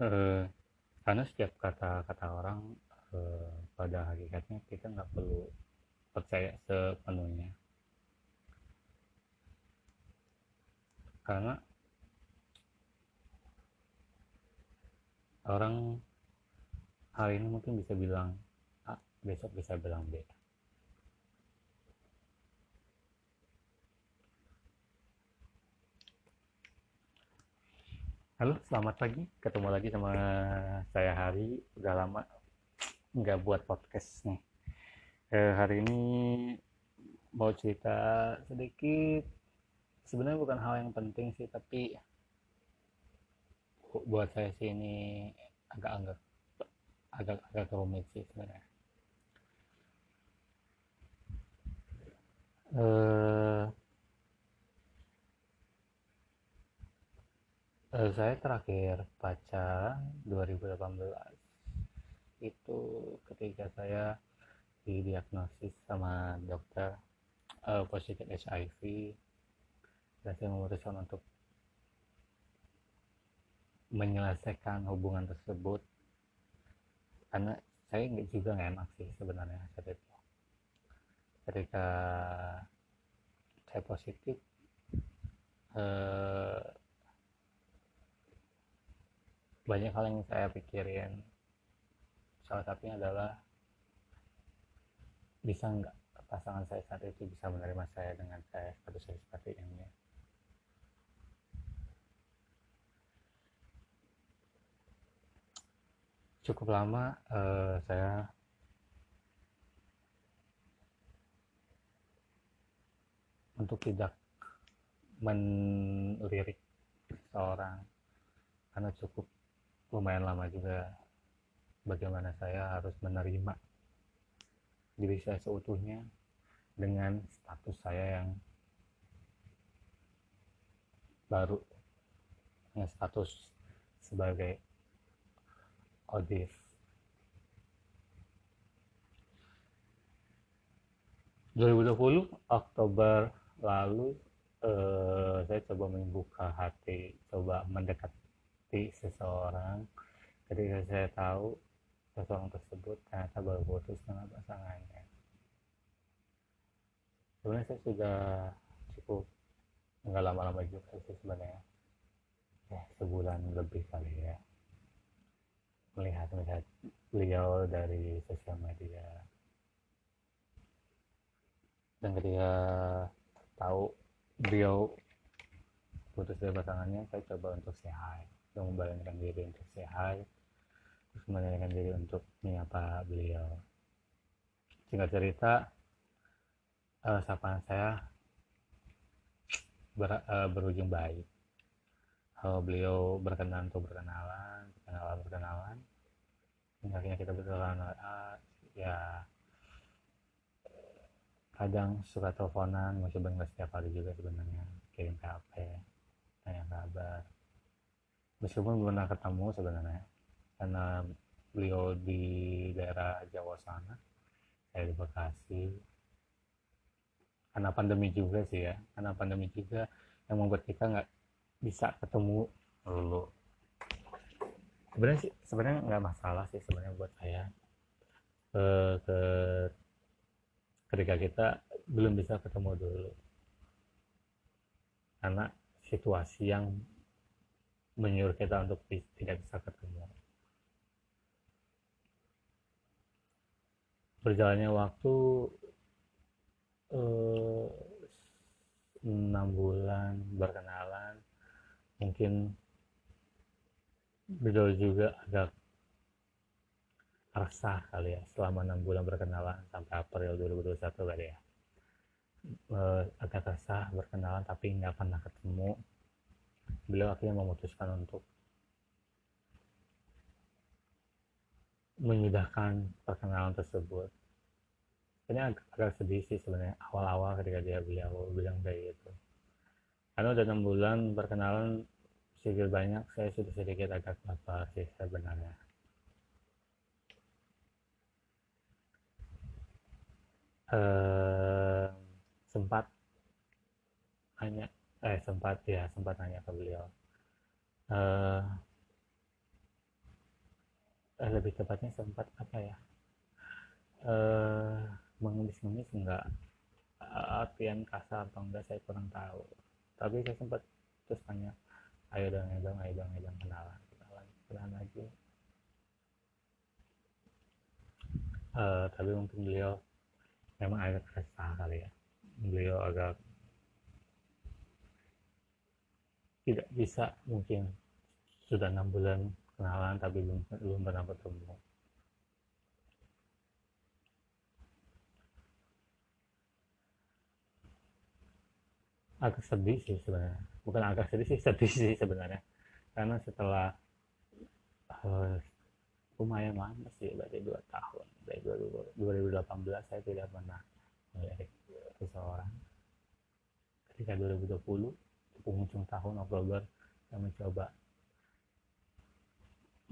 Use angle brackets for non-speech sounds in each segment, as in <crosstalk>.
eh, karena setiap kata-kata orang eh, pada hakikatnya kita nggak perlu percaya sepenuhnya. Karena orang hari ini mungkin bisa bilang A besok bisa bilang B Halo, selamat pagi. Ketemu lagi sama saya Hari. Udah lama nggak buat podcast nih. Eh, hari ini mau cerita sedikit. Sebenarnya bukan hal yang penting sih, tapi buat saya sih ini agak-agak agak-agak rumit sih sebenarnya. Eh, Uh, saya terakhir pacaran 2018 itu ketika saya didiagnosis sama dokter uh, positif HIV dan saya memutuskan untuk menyelesaikan hubungan tersebut. Karena saya juga nggak enak sih sebenarnya saat itu ketika saya positif uh, banyak hal yang saya pikirin. Salah satunya adalah bisa nggak pasangan saya saat itu bisa menerima saya dengan saya status saya seperti ini. Cukup lama uh, saya untuk tidak melirik seorang karena cukup lumayan lama juga bagaimana saya harus menerima diri saya seutuhnya dengan status saya yang baru yang status sebagai odif puluh Oktober lalu eh, saya coba membuka hati coba mendekat seperti seseorang ketika saya tahu seseorang tersebut ternyata baru putus dengan pasangannya. Sebenarnya saya sudah cukup nggak lama-lama juga sih sebenarnya. Ya sebulan lebih kali ya. Melihat melihat beliau dari sosial media. Dan ketika tahu beliau putus dari pasangannya saya coba untuk sehat yang membayangkan diri untuk sehat terus membayangkan diri untuk menyapa beliau. Singkat cerita uh, sapaan saya ber, uh, berujung baik. Uh, beliau berkenan untuk berkenalan berkenalan berkenalan akhirnya kita berkenalan uh, ya kadang suka teleponan coba nggak setiap hari juga sebenarnya kirim HP tanya kabar meskipun belum pernah ketemu sebenarnya karena beliau di daerah Jawa sana saya di Bekasi. Karena pandemi juga sih ya karena pandemi juga yang membuat kita nggak bisa ketemu dulu. Sebenarnya sih sebenarnya nggak masalah sih sebenarnya buat saya. Ke, ke ketika kita belum bisa ketemu dulu. Karena situasi yang menyuruh kita untuk tidak bisa ketemu. Berjalannya waktu eh, enam bulan berkenalan, mungkin beliau juga agak resah kali ya selama enam bulan berkenalan sampai April 2021 kali ya eh, agak resah berkenalan tapi nggak pernah ketemu beliau akhirnya memutuskan untuk menyudahkan perkenalan tersebut. Ini agak, sedih sih sebenarnya awal-awal ketika dia beliau bilang kayak gitu. Karena udah enam bulan perkenalan sedikit banyak saya sudah sedikit agak apa sih sebenarnya. Eh, sempat hanya eh sempat ya sempat nanya ke beliau. Uh, lebih tepatnya sempat apa ya? Eh, mengemis-ngemis enggak artian kasar atau enggak saya kurang tahu. Tapi saya sempat terus tanya ayo dong ayo dong ayo dong ayo dong kenalan kenalan kenalan lagi. Uh, tapi mungkin beliau memang agak resah kali ya. Beliau agak tidak bisa mungkin sudah enam bulan kenalan tapi belum belum pernah bertemu. Agak sedih sih sebenarnya. Bukan agak sedih sih <laughs> sedih sih sebenarnya. Karena setelah uh, lumayan lama sih berarti dua tahun. Dari 2018 saya tidak pernah melihat seseorang. Ketika 2020 penghujung tahun Oktober saya mencoba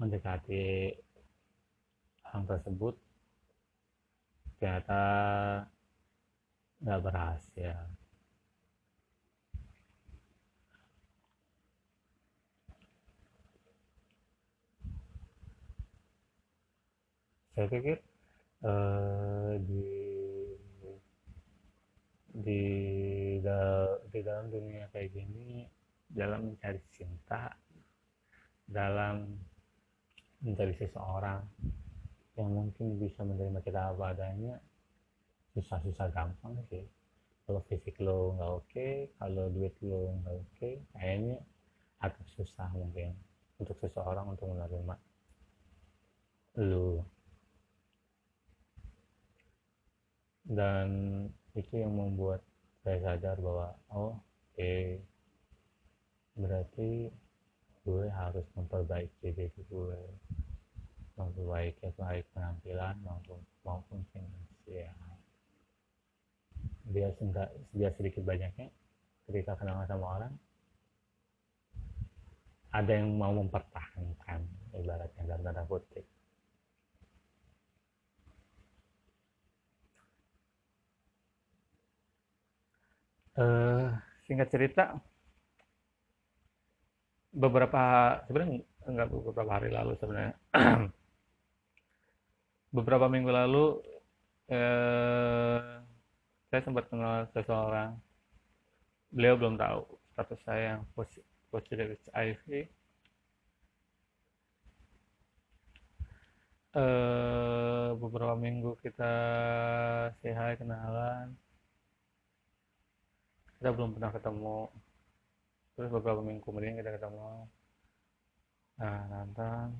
mendekati orang tersebut. Ternyata nggak berhasil. Saya pikir uh, di di di dalam dunia kayak gini dalam mencari cinta dalam mencari seseorang yang mungkin bisa menerima kita apa adanya susah-susah gampang sih. Kalau fisik lo nggak oke okay, kalau duit lo nggak oke okay, kayaknya agak susah mungkin untuk seseorang untuk menerima lo. Dan itu yang membuat saya sadar bahwa oh oke. Berarti gue harus memperbaiki diri gue. Memperbaiki baik penampilan maupun maupun finansial. Biar enggak biar sedikit banyaknya ketika kenalan sama orang. Ada yang mau mempertahankan ibaratnya dalam tanda kutip uh, singkat cerita beberapa sebenarnya enggak beberapa hari lalu sebenarnya. <clears throat> Beberapa minggu lalu eh, saya sempat kenal seseorang. Beliau belum tahu status saya yang positif HIV. Eh, beberapa minggu kita sehat kenalan kita belum pernah ketemu. Terus beberapa minggu kemudian kita ketemu. Nah nonton.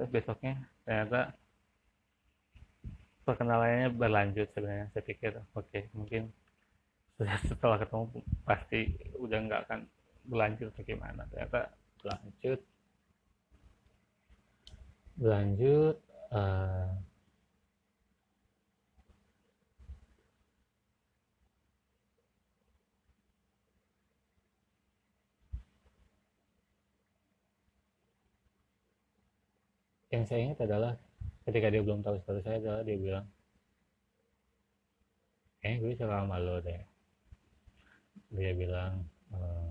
Terus besoknya ternyata perkenalannya berlanjut sebenarnya saya pikir. Oke okay, mungkin <laughs> setelah ketemu pasti udah nggak akan berlanjut bagaimana. Ternyata berlanjut. Berlanjut uh, yang saya ingat adalah ketika dia belum tahu status saya adalah dia bilang eh gue suka sama lo deh. Dia bilang uh,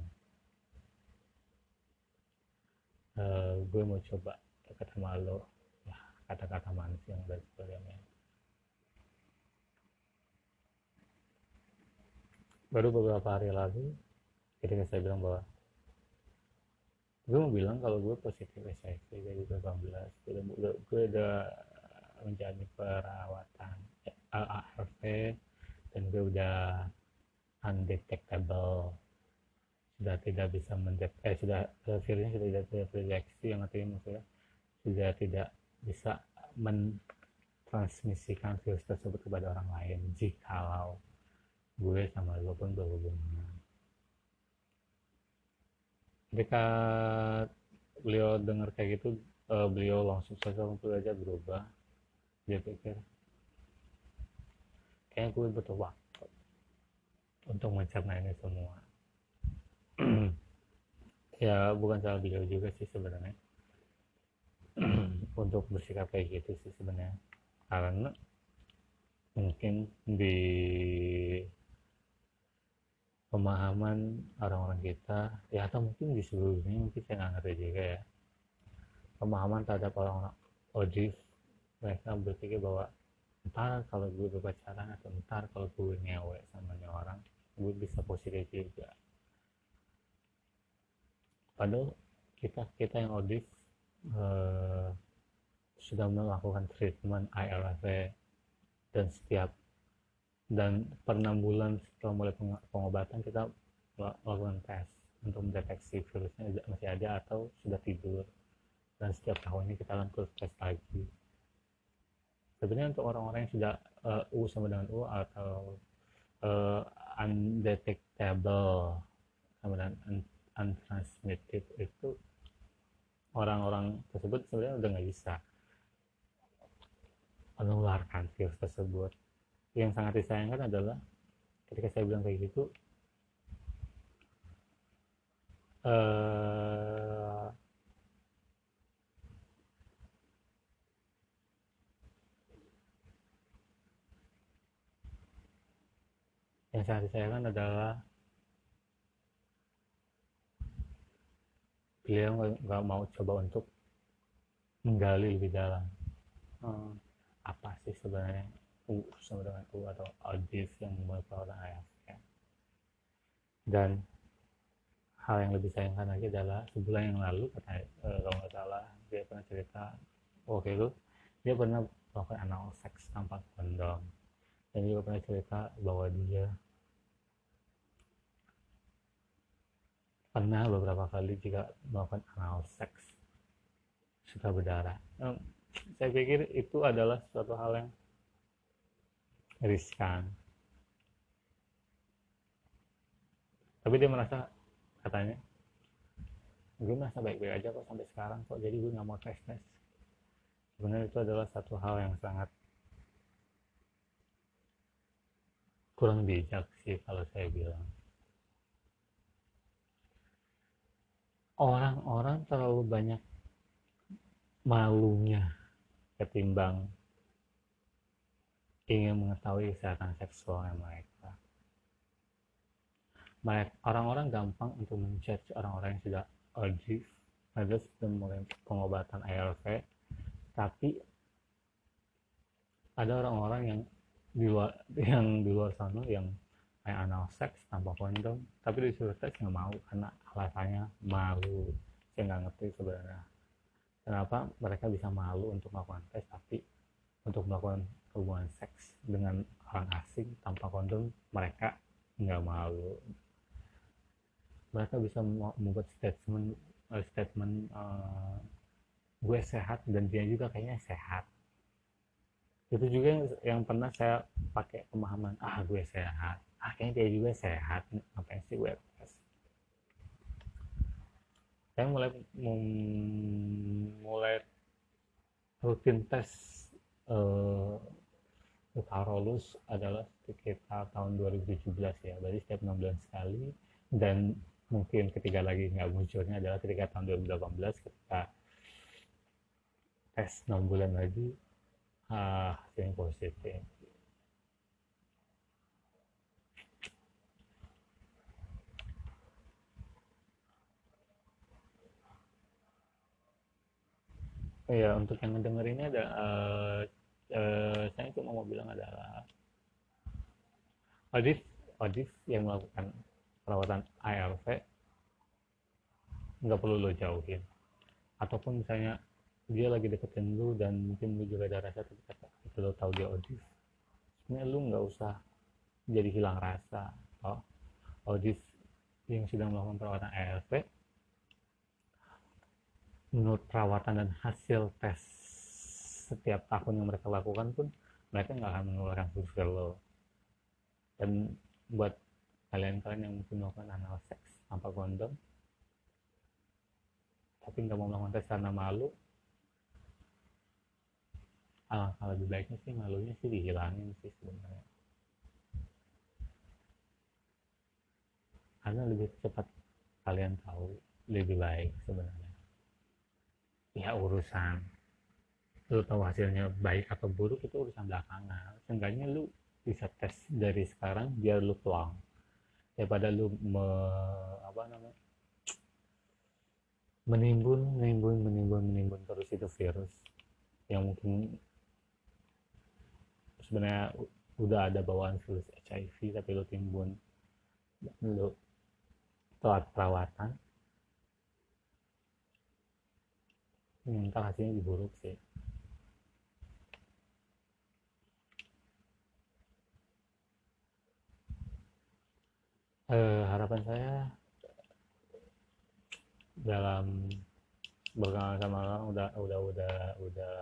uh, gue mau coba dekat sama lo. Ya kata-kata manis yang dari sebelumnya baru beberapa hari lalu ketika saya bilang bahwa gue mau bilang kalau gue positif HIV dari 18 gue udah, gue udah menjalani perawatan ARV dan gue udah undetectable. Sudah tidak bisa mendeteksi eh, sudah virusnya sudah tidak terdeteksi yang artinya maksudnya sudah tidak bisa mentransmisikan virus tersebut kepada orang lain. Jikalau gue sama lo pun berhubungan ketika beliau dengar kayak gitu uh, beliau langsung saja untuk aja berubah. Dia pikir kayaknya gue butuh waktu untuk mencerna ini semua. <clears throat> Ya bukan salah beliau juga sih sebenarnya. <clears throat> Untuk bersikap kayak gitu sih sebenarnya. Karena mungkin di pemahaman orang-orang kita ya atau mungkin di seluruh dunia mungkin saya nggak ngerti juga ya. Pemahaman terhadap orang Odif mereka berpikir bahwa ntar kalau gue berpacaran atau ntar kalau gue ngewe sama orang gue bisa positif juga. Padahal kita kita yang audit uh, sudah melakukan treatment IRV dan setiap dan per enam bulan setelah mulai pengobatan kita melakukan tes untuk mendeteksi virusnya masih ada atau sudah tidur. Dan setiap tahunnya kita lakukan tes lagi. Sebenarnya untuk orang-orang yang sudah uh, U sama dengan U atau uh, undetectable sama dengan un untransmitted itu orang-orang tersebut sebenarnya udah nggak bisa menularkan virus tersebut yang sangat disayangkan adalah ketika saya bilang kayak gitu uh, yang sangat disayangkan adalah beliau nggak mau coba untuk menggali lebih dalam. Hmm, apa sih sebenarnya U sama dengan U atau audif yang merupakan ayat ya. dan hal yang lebih sayangkan lagi adalah sebulan yang lalu kata eh, kalau nggak salah dia pernah cerita oke itu dia pernah melakukan anal seks tanpa kondom dan juga pernah cerita bahwa dia pernah beberapa kali jika melakukan anal seks suka berdarah nah, saya pikir itu adalah suatu hal yang riskan. Tapi dia merasa katanya gue merasa baik-baik aja kok sampai sekarang kok jadi gue nggak mau tes tes sebenarnya itu adalah satu hal yang sangat kurang bijak sih kalau saya bilang. Orang-orang terlalu banyak malunya ketimbang ingin mengetahui kesehatan seksualnya mereka. Orang-orang gampang untuk menjudge orang-orang yang sudah OGIF ada sudah mulai pengobatan ARV tapi ada orang-orang yang di luar <laughs> yang di luar sana yang kayak anal seks tanpa kondom tapi disuruh tes nggak mau karena alasannya malu. Saya nggak ngerti sebenarnya kenapa mereka bisa malu untuk melakukan tes tapi untuk melakukan hubungan seks dengan orang asing tanpa kondom mereka nggak malu. Mereka bisa membuat statement uh, statement uh, gue sehat dan dia juga kayaknya sehat. Itu juga yang, pernah saya pakai pemahaman ah gue sehat. Ah kayaknya dia juga sehat. Ngapain sih gue saya mulai mulai rutin tes uh, Utarolus adalah sekitar tahun 2017 ya berarti setiap 6 bulan sekali. Dan mungkin ketiga lagi nggak munculnya adalah ketika tahun 2018 ketika tes 6 bulan lagi ah, hasilnya positif Iya, untuk yang ngedenger ini ada uh, uh, saya cuma mau bilang adalah Adif, Adif yang melakukan perawatan ARV nggak perlu lo jauhin. Ataupun misalnya dia lagi deketin lu dan mungkin lu juga ada rasa ketika lo tahu dia odif sebenarnya lu nggak usah jadi hilang rasa oh odif yang sedang melakukan perawatan ARV menurut perawatan dan hasil tes setiap tahun yang mereka lakukan pun mereka nggak akan mengeluarkan survei lo dan buat kalian-kalian yang mungkin melakukan anal seks tanpa kondom tapi nggak mau melakukan tes karena malu alangkah lebih baiknya sih malunya sih dihilangin sih sebenarnya. Karena lebih cepat kalian tahu lebih baik sebenarnya ya urusan. Lu tahu hasilnya baik atau buruk itu urusan belakangan. Seenggaknya lu bisa tes dari sekarang biar lu peluang. Daripada lu me, apa namanya menimbun menimbun menimbun menimbun terus itu virus yang mungkin sebenarnya udah ada bawaan virus HIV tapi lu timbun lu telat perawatan minta hasilnya buruk sih. Eh, harapan saya dalam berkenalan sama orang udah udah udah udah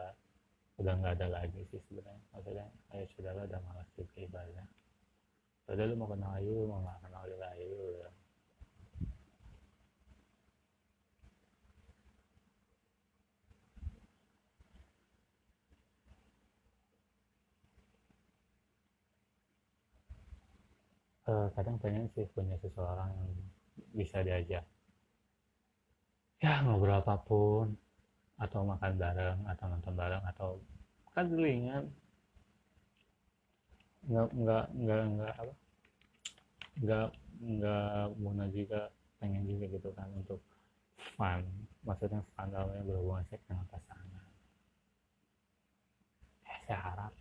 udah nggak ada lagi sih sebenarnya. Maksudnya ayo sudah lah udah malas juga ibadah udah lu mau kenal ayu mau nggak kenal juga ayu udah uh, kadang pengen sih punya seseorang yang bisa diajak. Ya ngobrol apa pun. Atau makan bareng atau nonton bareng atau kan telingan nggak nggak nggak nggak apa? Nggak nggak mau juga pengen juga gitu kan untuk fun. Maksudnya fun dalamnya berhubungan seks dengan pasangan. Ya, saya harap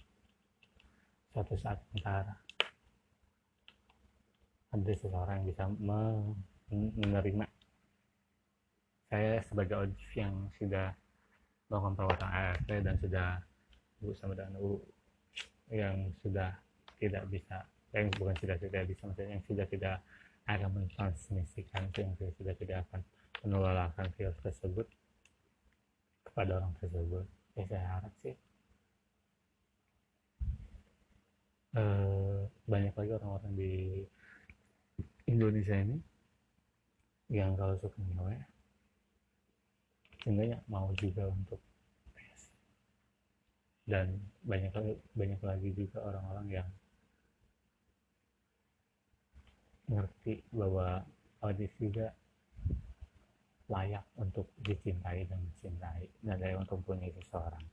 suatu saat ntar ada seseorang yang bisa menerima saya sebagai audif yang sudah melakukan perawatan ART dan sudah bersama dengan U yang sudah tidak bisa yang bukan sudah tidak bisa maksudnya yang sudah tidak akan mentransmisikan yang sudah, sudah tidak akan menularkan virus tersebut kepada orang tersebut. Ya saya harap sih. Uh, banyak lagi orang-orang di Indonesia ini yang kalau suka ngewe seenggaknya mau juga untuk tes. Dan banyak banyak lagi juga orang-orang yang ngerti bahwa audis juga layak untuk dicintai dan mencintai dan layak untuk punya seseorang